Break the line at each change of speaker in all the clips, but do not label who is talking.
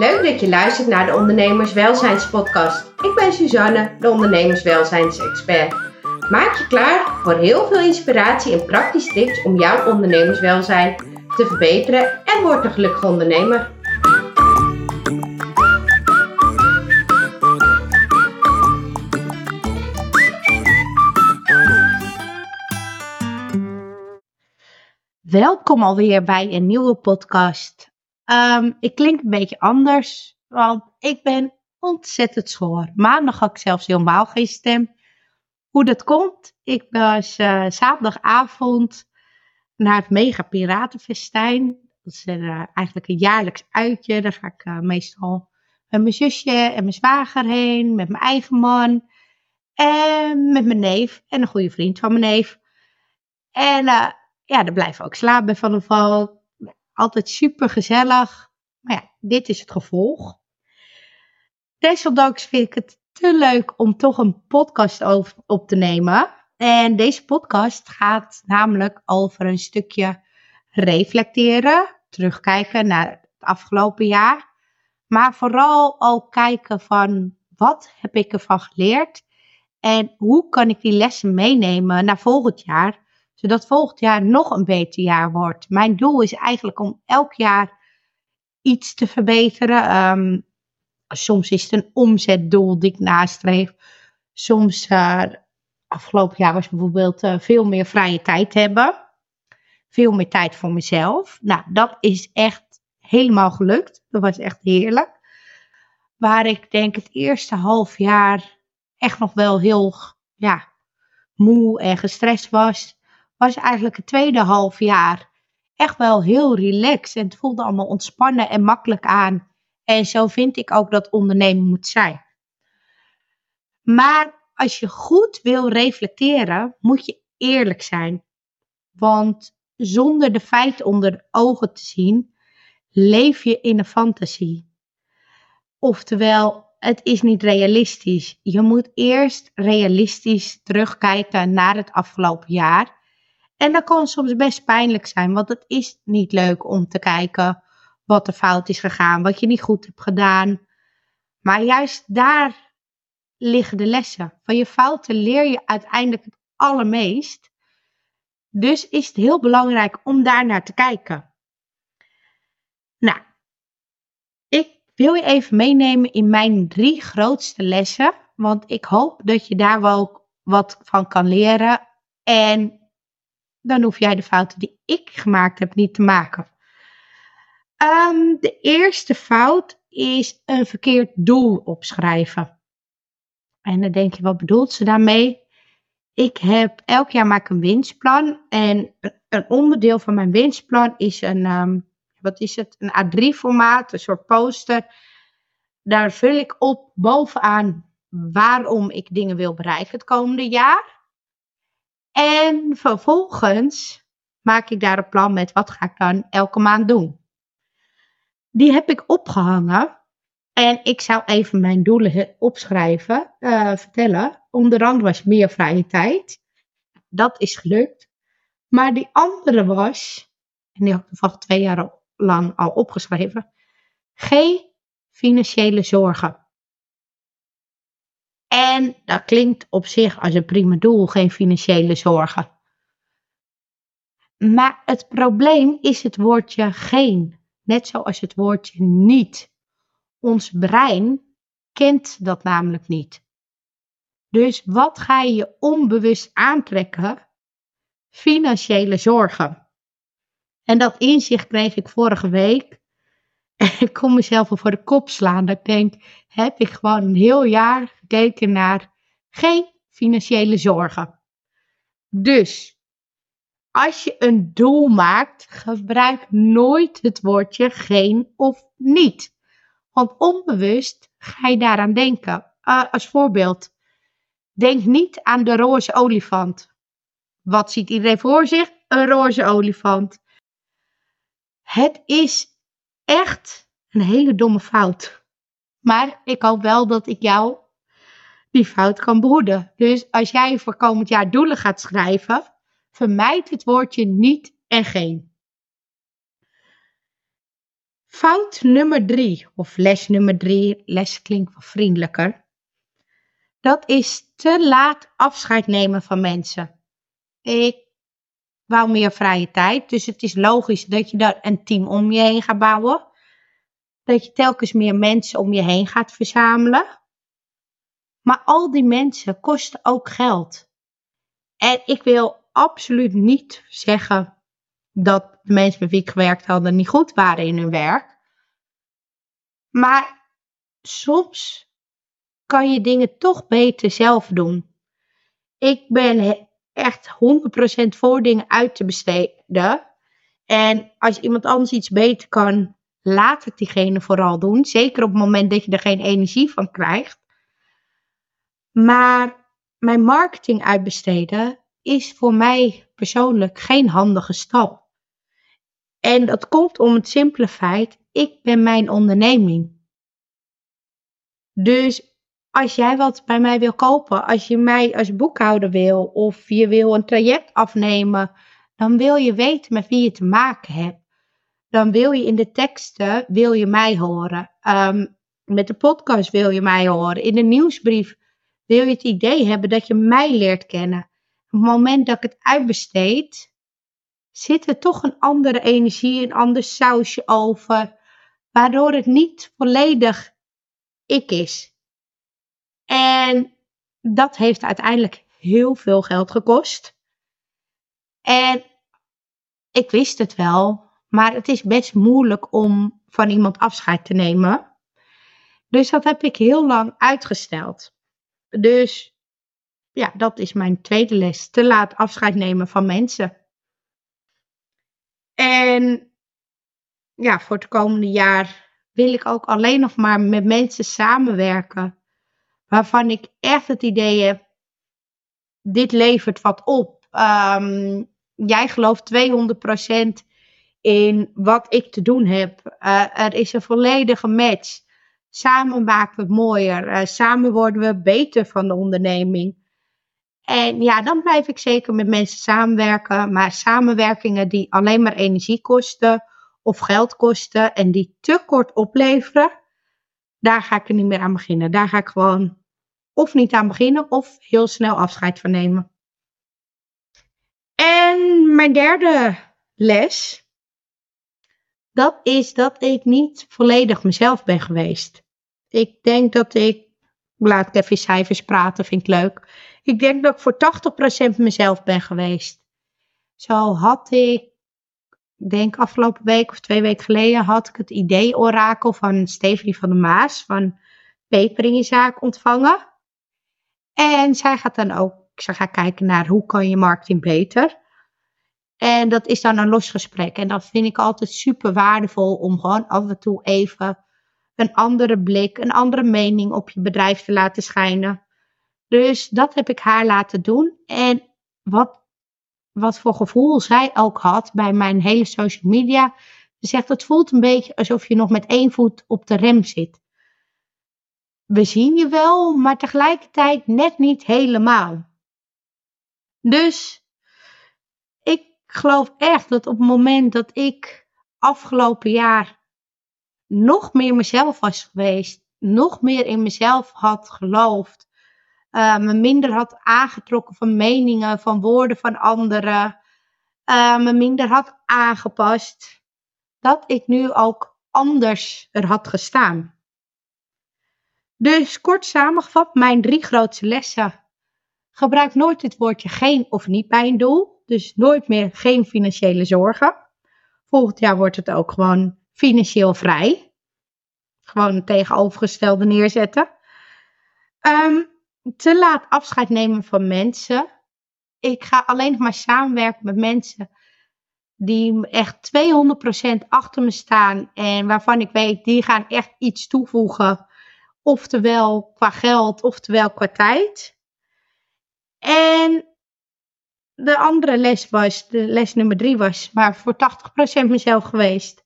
Leuk dat je luistert naar de Ondernemerswelzijnspodcast. Ik ben Suzanne, de ondernemerswelzijnsexpert. Maak je klaar voor heel veel inspiratie en praktische tips om jouw ondernemerswelzijn te verbeteren en word een gelukkige ondernemer.
Welkom alweer bij een nieuwe podcast. Ehm, ik klink een beetje anders, want ik ben ontzettend schoor. Maandag had ik zelfs helemaal geen stem. Hoe dat komt? Ik was uh, zaterdagavond naar het Mega Piratenfestijn. Dat is uh, eigenlijk een jaarlijks uitje. Daar ga ik uh, meestal met mijn zusje en mijn zwager heen, met mijn eigen man en met mijn neef en een goede vriend van mijn neef. En ja, er blijven ook slapen van de val. Altijd super gezellig. Maar ja, dit is het gevolg. Desondanks vind ik het te leuk om toch een podcast op te nemen. En deze podcast gaat namelijk over een stukje reflecteren, terugkijken naar het afgelopen jaar. Maar vooral ook kijken van wat heb ik ervan geleerd en hoe kan ik die lessen meenemen naar volgend jaar zodat volgend jaar nog een beter jaar wordt. Mijn doel is eigenlijk om elk jaar iets te verbeteren. Ehm, soms is het een omzetdoel die ik nastreef. Soms, uh, afgelopen jaar was bijvoorbeeld uh, veel meer vrije tijd hebben. Veel meer tijd voor mezelf. Nou, dat is echt helemaal gelukt. Dat was echt heerlijk. Waar ik denk het eerste half jaar echt nog wel heel ja, moe en gestrest was was eigenlijk het tweede half jaar echt wel heel relaxed. En het voelde allemaal ontspannen en makkelijk aan. En zo vind ik ook dat ondernemen moet zijn. Maar als je goed wil reflecteren, moet je eerlijk zijn. Want zonder de feiten onder de ogen te zien, leef je in een fantasie. Oftewel, het is niet realistisch. Je moet eerst realistisch terugkijken naar het afgelopen jaar en dat kan soms best pijnlijk zijn, want het is niet leuk om te kijken wat er fout is gegaan, wat je niet goed hebt gedaan. Maar juist daar liggen de lessen. Van je fouten leer je uiteindelijk het allermeest. Dus is het heel belangrijk om daar naar te kijken. Nou, ik wil je even meenemen in mijn drie grootste lessen. Want ik hoop dat je daar wel wat van kan leren. En dan hoef jij de fouten die ik gemaakt heb niet te maken. Um, de eerste fout is een verkeerd doel opschrijven. En dan denk je, wat bedoelt ze daarmee? Ik heb elk jaar maak een winstplan. En een onderdeel van mijn winstplan is een, um, wat is het? Een A3-formaat, een soort poster. Daar vul ik op bovenaan waarom ik dingen wil bereiken het komende jaar. En vervolgens maak ik daar een plan met wat ga ik dan elke maand doen. Die heb ik opgehangen. En ik zou even mijn doelen opschrijven, uh, vertellen. Onder andere was meer vrije tijd. Dat is gelukt. Maar die andere was, en die had ik toevallig twee jaar lang al opgeschreven. Geen financiële zorgen. En dat klinkt op zich als een prima doel, geen financiële zorgen. Maar het probleem is het woordje geen, net zoals het woordje niet. Ons brein kent dat namelijk niet. Dus wat ga je je onbewust aantrekken? Financiële zorgen. En dat inzicht kreeg ik vorige week. Ik kon mezelf al voor de kop slaan. Dat ik denk, heb ik gewoon een heel jaar gekeken naar geen financiële zorgen. Dus als je een doel maakt, gebruik nooit het woordje geen of niet. Want onbewust ga je daaraan denken. Uh, als voorbeeld, denk niet aan de roze olifant. Wat ziet iedereen voor zich? Een roze olifant. Het is echt een hele domme fout. Maar ik hoop wel dat ik jou die fout kan behoeden. Dus als jij voor komend jaar doelen gaat schrijven, vermijd het woordje niet en geen. Fout nummer drie, of les nummer drie, les klinkt wat vriendelijker. Dat is te laat afscheid nemen van mensen. Ik wou meer vrije tijd, dus het is logisch dat je daar een team om je heen gaat bouwen. Dat je telkens meer mensen om je heen gaat verzamelen. Maar al die mensen kosten ook geld. En ik wil absoluut niet zeggen dat de mensen met wie ik gewerkt hadden niet goed waren in hun werk. Maar soms kan je dingen toch beter zelf doen. Ik ben echt 100% voor dingen uit te besteden. En als iemand anders iets beter kan, laat het diegene vooral doen. Zeker op het moment dat je er geen energie van krijgt. Maar mijn marketing uitbesteden is voor mij persoonlijk geen handige stap. En dat komt om het simpele feit, ik ben mijn onderneming. Dus als jij wat bij mij wil kopen, als je mij als boekhouder wil of je wil een traject afnemen, dan wil je weten met wie je te maken hebt. Dan wil je in de teksten, wil je mij horen. Ehm, met de podcast wil je mij horen. In de nieuwsbrief wil je het idee hebben dat je mij leert kennen. Op het moment dat ik het uitbesteed, zit er toch een andere energie, een ander sausje over, waardoor het niet volledig ik is. En dat heeft uiteindelijk heel veel geld gekost. En ik wist het wel, maar het is best moeilijk om van iemand afscheid te nemen. Dus dat heb ik heel lang uitgesteld. Dus ja, dat is mijn tweede les. Te laat afscheid nemen van mensen. En ja, voor het komende jaar wil ik ook alleen nog maar met mensen samenwerken. Waarvan ik echt het idee heb, dit levert wat op. Um, jij gelooft 200% in wat ik te doen heb. Uh, er is een volledige match. Samen maken we het mooier. Uh, samen worden we beter van de onderneming. En ja, dan blijf ik zeker met mensen samenwerken. Maar samenwerkingen die alleen maar energie kosten of geld kosten en die te kort opleveren, daar ga ik er niet meer aan beginnen. Daar ga ik gewoon of niet aan beginnen of heel snel afscheid van nemen. En mijn derde les, dat is dat ik niet volledig mezelf ben geweest. Ik denk dat ik, laat ik even cijfers praten, vind ik leuk. Ik denk dat ik voor 80% mezelf ben geweest. Zo had ik denk afgelopen week of twee weken geleden had ik het idee-orakel van Stephanie van der Maas van Peper in je zaak ontvangen. En zij gaat dan ook, ze gaat kijken naar hoe kan je marketing beter. En dat is dan een los gesprek. En dat vind ik altijd super waardevol om gewoon af en toe even een andere blik, een andere mening op je bedrijf te laten schijnen. Dus dat heb ik haar laten doen. En wat wat voor gevoel zij ook had bij mijn hele social media. Ze zegt, het voelt een beetje alsof je nog met één voet op de rem zit. We zien je wel, maar tegelijkertijd net niet helemaal. Dus ik geloof echt dat op het moment dat ik afgelopen jaar nog meer mezelf was geweest, nog meer in mezelf had geloofd, uh, me minder had aangetrokken van meningen, van woorden van anderen, uh, me minder had aangepast, dat ik nu ook anders er had gestaan. Dus kort samengevat, mijn drie grootste lessen. Gebruik nooit het woordje geen of niet bij een doel. Dus nooit meer geen financiële zorgen. Volgend jaar wordt het ook gewoon financieel vrij. Gewoon het tegenovergestelde neerzetten. Um, te laat afscheid nemen van mensen. Ik ga alleen nog maar samenwerken met mensen die echt 200% achter me staan en waarvan ik weet, die gaan echt iets toevoegen. Oftewel qua geld, oftewel qua tijd. En de andere les was, de les nummer drie was, maar voor 80% mezelf geweest.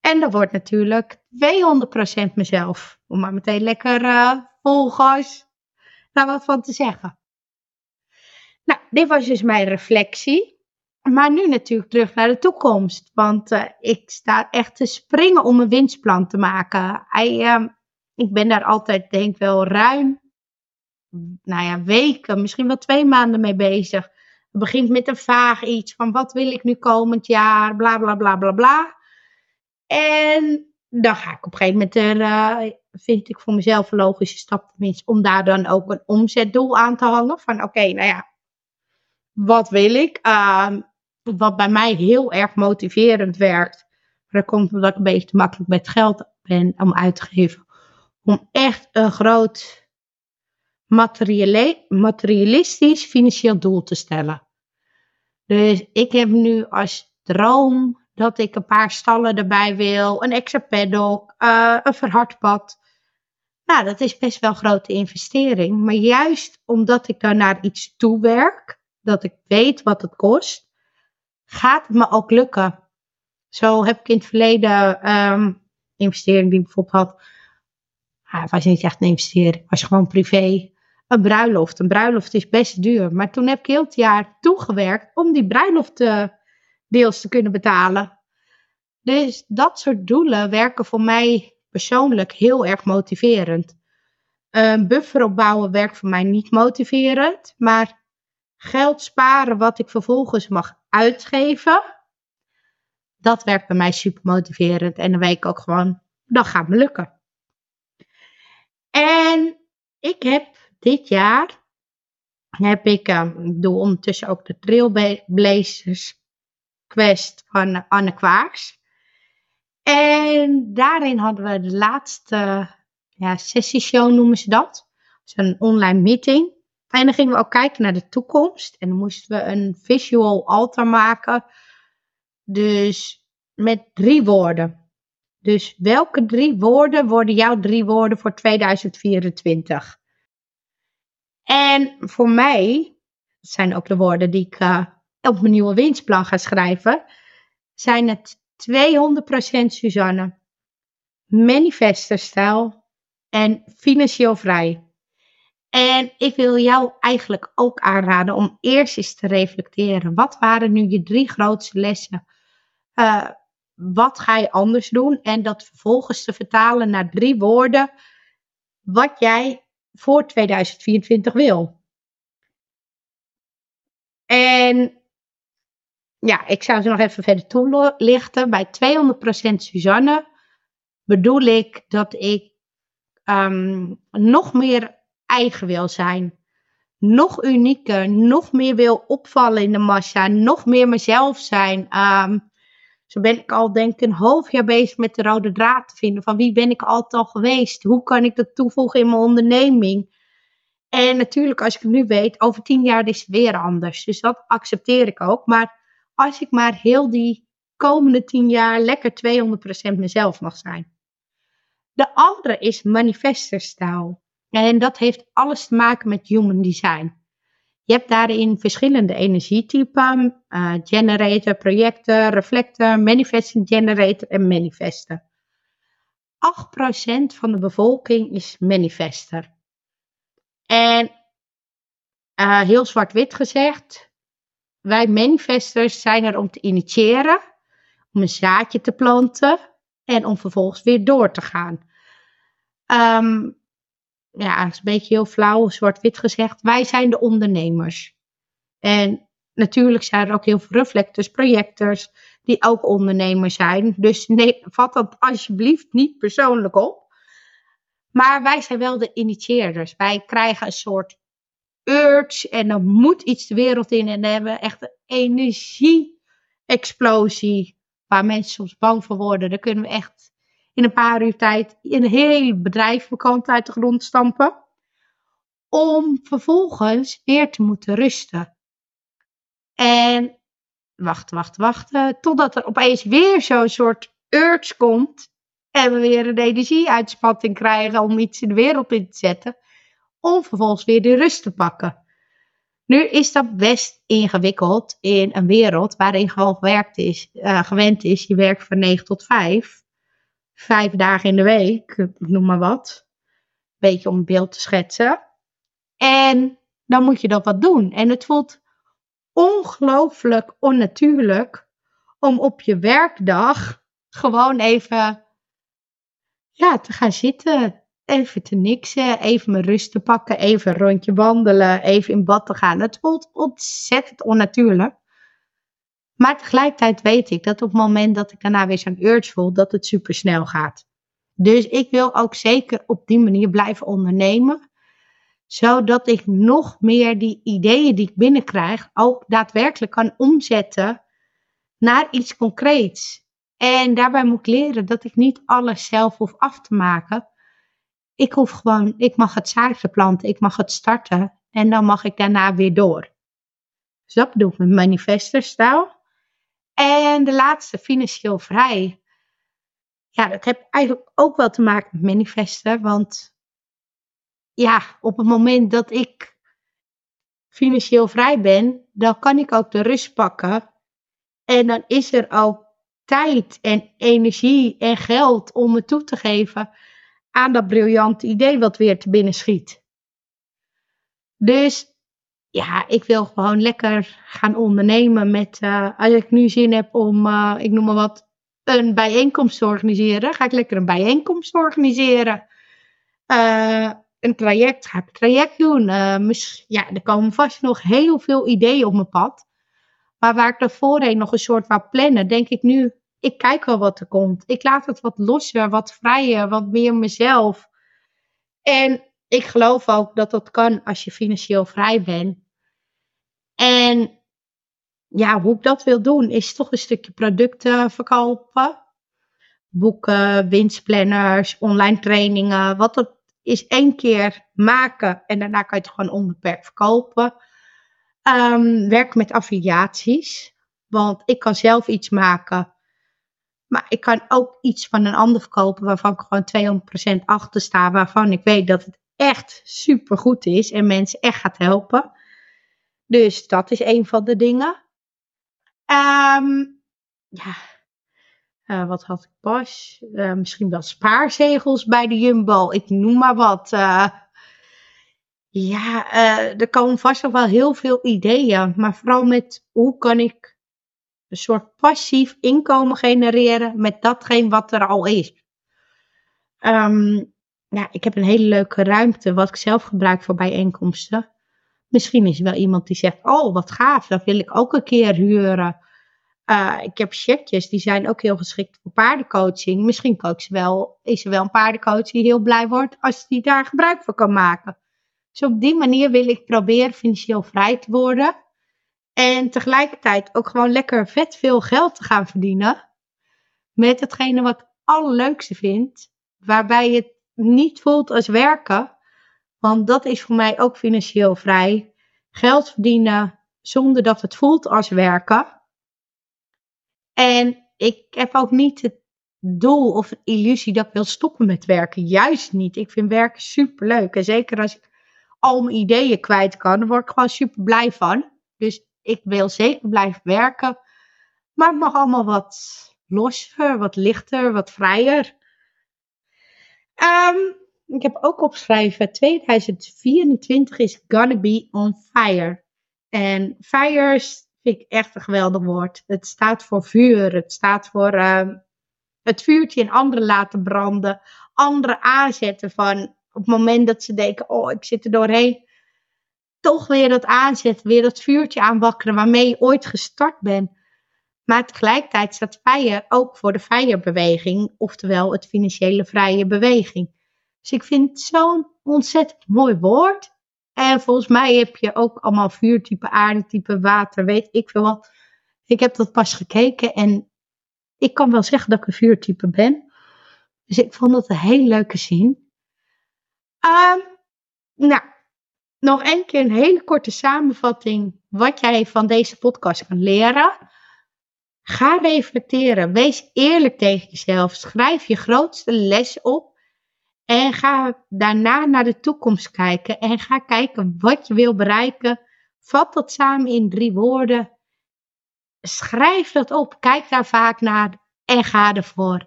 En dat wordt natuurlijk 200% mezelf. Om maar meteen lekker uh, vol gas daar wat van te zeggen. Nou, dit was dus mijn reflectie. Maar nu natuurlijk terug naar de toekomst. Want uh, ik sta echt te springen om een winstplan te maken. Uh, ik ben daar altijd, denk wel, ruim, nou ja, weken, misschien wel twee maanden mee bezig. Het begint met een vaag iets van wat wil ik nu komend jaar, bla bla bla bla bla. En dan ga ik op een gegeven moment er, uh, vind ik voor mezelf een logische stap tenminste, om daar dan ook een omzetdoel aan te hangen. Van oké, nou ja, wat wil ik? Uh, wat bij mij heel erg motiverend werkt. Dat komt omdat ik een beetje te makkelijk met geld ben om uit te geven. Om echt een groot materialistisch financieel doel te stellen. Dus ik heb nu als droom dat ik een paar stallen erbij wil, een extra paddock, uh, een verhard pad. Nou, dat is best wel een grote investering. Maar juist omdat ik daar naar iets toe werk, dat ik weet wat het kost, gaat het me ook lukken. Zo heb ik in het verleden um, investering die ik bijvoorbeeld had. Het was niet echt een het was gewoon privé. Een bruiloft. Een bruiloft is best duur. Maar toen heb ik heel het jaar toegewerkt om die bruiloft deels te kunnen betalen. Dus dat soort doelen werken voor mij persoonlijk heel erg motiverend. Een buffer opbouwen werkt voor mij niet motiverend. Maar geld sparen wat ik vervolgens mag uitgeven. Dat werkt bij mij super motiverend. En dan weet ik ook gewoon, dat gaat me lukken. En ik heb dit jaar, heb ik, um, ik doe ondertussen ook de Trailblazers Quest van Anne Kwaaks. En daarin hadden we de laatste ja, sessieshow noemen ze dat. Dus een online meeting. En dan gingen we ook kijken naar de toekomst. En dan moesten we een visual altar maken. Dus met drie woorden. Dus welke drie woorden worden jouw drie woorden voor 2024? En voor mij, zijn ook de woorden die ik uh, op mijn nieuwe winstplan ga schrijven, zijn het 200% Suzanne, manifesterstijl en financieel vrij. En ik wil jou eigenlijk ook aanraden om eerst eens te reflecteren. Wat waren nu je drie grootste lessen? Uh, wat ga je anders doen? En dat vervolgens te vertalen naar drie woorden. Wat jij voor 2024 wil. En ja, ik zou ze nog even verder toelichten. Bij 200% Suzanne bedoel ik dat ik um, nog meer eigen wil zijn. Nog unieker, nog meer wil opvallen in de massa, nog meer mezelf zijn. Um, zo ben ik al denk ik een half jaar bezig met de rode draad te vinden. Van wie ben ik altijd al geweest? Hoe kan ik dat toevoegen in mijn onderneming? En natuurlijk, als ik het nu weet, over tien jaar is het weer anders. Dus dat accepteer ik ook. Maar als ik maar heel die komende tien jaar lekker 200% mezelf mag zijn. De andere is manifesterstijl. En dat heeft alles te maken met human design. Je hebt daarin verschillende energietypen: uh, generator, projector, reflector, manifesting generator en manifester. 8% van de bevolking is manifester. En uh, heel zwart-wit gezegd, wij manifesters zijn er om te initiëren, om een zaadje te planten en om vervolgens weer door te gaan. Um, ja, is een beetje heel flauw, zwart-wit gezegd. Wij zijn de ondernemers. En natuurlijk zijn er ook heel veel reflectors, projectors, die ook ondernemers zijn. Dus nee, vat dat alsjeblieft niet persoonlijk op. Maar wij zijn wel de initieerders. Wij krijgen een soort urge en dan moet iets de wereld in. En dan hebben we echt een energie-explosie waar mensen soms bang voor worden. Dan kunnen we echt in een paar uur tijd een heel bedrijf bekant uit de grond stampen. Om vervolgens weer te moeten rusten. En wachten, wachten, wachten. Totdat er opeens weer zo'n soort urge komt. En we weer een energieuitspatting krijgen om iets in de wereld in te zetten. Om vervolgens weer de rust te pakken. Nu is dat best ingewikkeld in een wereld waarin gewoon is, uh, gewend is. Je werkt van 9 tot 5 vijf dagen in de week, noem maar wat. Beetje om een beeld te schetsen. En dan moet je dat wat doen. En het voelt ongelooflijk onnatuurlijk om op je werkdag gewoon even ja, te gaan zitten. Even te niksen, even mijn rust te pakken, even een rondje wandelen, even in bad te gaan. Het voelt ontzettend onnatuurlijk. Maar tegelijkertijd weet ik dat op het moment dat ik daarna weer zo'n urge voel, dat het super snel gaat. Dus ik wil ook zeker op die manier blijven ondernemen. Zodat ik nog meer die ideeën die ik binnenkrijg ook daadwerkelijk kan omzetten naar iets concreets. En daarbij moet ik leren dat ik niet alles zelf hoef af te maken. Ik hoef gewoon, ik mag het zaadje planten, ik mag het starten en dan mag ik daarna weer door. Dus dat bedoel ik met manifesterstijl. En de laatste, financieel vrij. Ja, dat heeft eigenlijk ook wel te maken met manifesten. Want ja, op het moment dat ik financieel vrij ben, dan kan ik ook de rust pakken. En dan is er ook tijd en energie en geld om me toe te geven aan dat briljante idee wat weer te binnen schiet. Dus ja, ik wil gewoon lekker gaan ondernemen met, uh, als ik nu zin heb om, uh, ik noem maar wat, een bijeenkomst te organiseren, ga ik lekker een bijeenkomst organiseren. Uh, een traject, ga ik een traject doen. ja, er komen vast nog heel veel ideeën op mijn pad. Maar waar ik daarvoor nog een soort wou plannen, denk ik nu, ik kijk wel wat er komt. Ik laat het wat losser, wat vrijer, wat meer mezelf. En ik geloof ook dat dat kan als je financieel vrij bent. En ja, hoe ik dat wil doen, is toch een stukje producten verkopen. Boeken, winstplanners, online trainingen. Wat het is één keer maken en daarna kan je het gewoon onbeperkt verkopen. Um, werk met affiliaties. Want ik kan zelf iets maken. Maar ik kan ook iets van een ander verkopen waarvan ik gewoon 200% achter sta. Waarvan ik weet dat het echt super goed is en mensen echt gaat helpen. Dus dat is een van de dingen. Um, ja, uh, wat had ik pas? Uh, misschien wel spaarzegels bij de Jumbo. Ik noem maar wat. Uh, ja, er komen vast nog wel heel veel ideeën. Maar vooral met hoe kan ik een soort passief inkomen genereren met datgene wat er al is. Um, ik heb een hele leuke ruimte wat ik zelf gebruik voor bijeenkomsten. Misschien is er wel iemand die zegt, oh wat gaaf, dat wil ik ook een keer huren. Uh, ik heb checkjes, die zijn ook heel geschikt voor paardencoaching. Misschien ook wel, is er wel een paardencoach die heel blij wordt als die daar gebruik van kan maken. Dus op die manier wil ik proberen financieel vrij te worden. En tegelijkertijd ook gewoon lekker vet veel geld te gaan verdienen. Met hetgene wat ik allerleukste vind. Waarbij je het niet voelt als werken. Want dat is voor mij ook financieel vrij. Geld verdienen zonder dat het voelt als werken. En ik heb ook niet het doel of illusie dat ik wil stoppen met werken. Juist niet. Ik vind werken super leuk. En zeker als ik al mijn ideeën kwijt kan, dan word ik gewoon super blij van. Dus ik wil zeker blijven werken. Maar het mag allemaal wat losser, wat lichter, wat vrijer. Um, ik heb ook opgeschreven, 2024 is gonna be on fire. En fire vind ik echt een geweldig woord. Het staat voor vuur, het staat voor uh, het vuurtje in anderen laten branden. Anderen aanzetten van op het moment dat ze denken, oh ik zit er doorheen. Toch weer dat aanzetten, weer dat vuurtje aanwakkeren waarmee je ooit gestart bent. Maar tegelijkertijd staat FIRE ook voor de FIRE-beweging, oftewel het financiële vrije beweging. Dus ik vind het zo'n ontzettend mooi woord. En volgens mij heb je ook allemaal vuurtype, aardetype, water, weet ik veel wat. Ik heb dat pas gekeken en ik kan wel zeggen dat ik een vuurtype ben. Dus ik vond dat een hele leuke zin. Um, nou, nog een keer een hele korte samenvatting wat jij van deze podcast kan leren. Ga reflecteren. Wees eerlijk tegen jezelf. Schrijf je grootste les op. En ga daarna naar de toekomst kijken en ga kijken wat je wil bereiken. Vat dat samen in drie woorden. Schrijf dat op, kijk daar vaak naar en ga ervoor.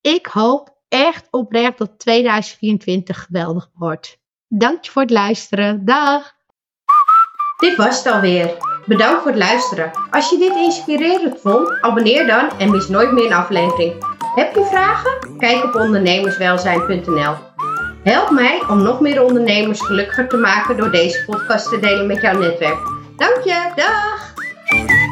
Ik hoop echt oprecht dat 2024 geweldig wordt. Dank je voor het luisteren. Dag!
Dit was het alweer. Bedankt voor het luisteren. Als je dit inspirerend vond, abonneer dan en mis nooit meer een aflevering. Heb je vragen? Kijk op ondernemerswelzijn.nl. Help mij om nog meer ondernemers gelukkiger te maken door deze podcast te delen met jouw netwerk. Dank je, dag!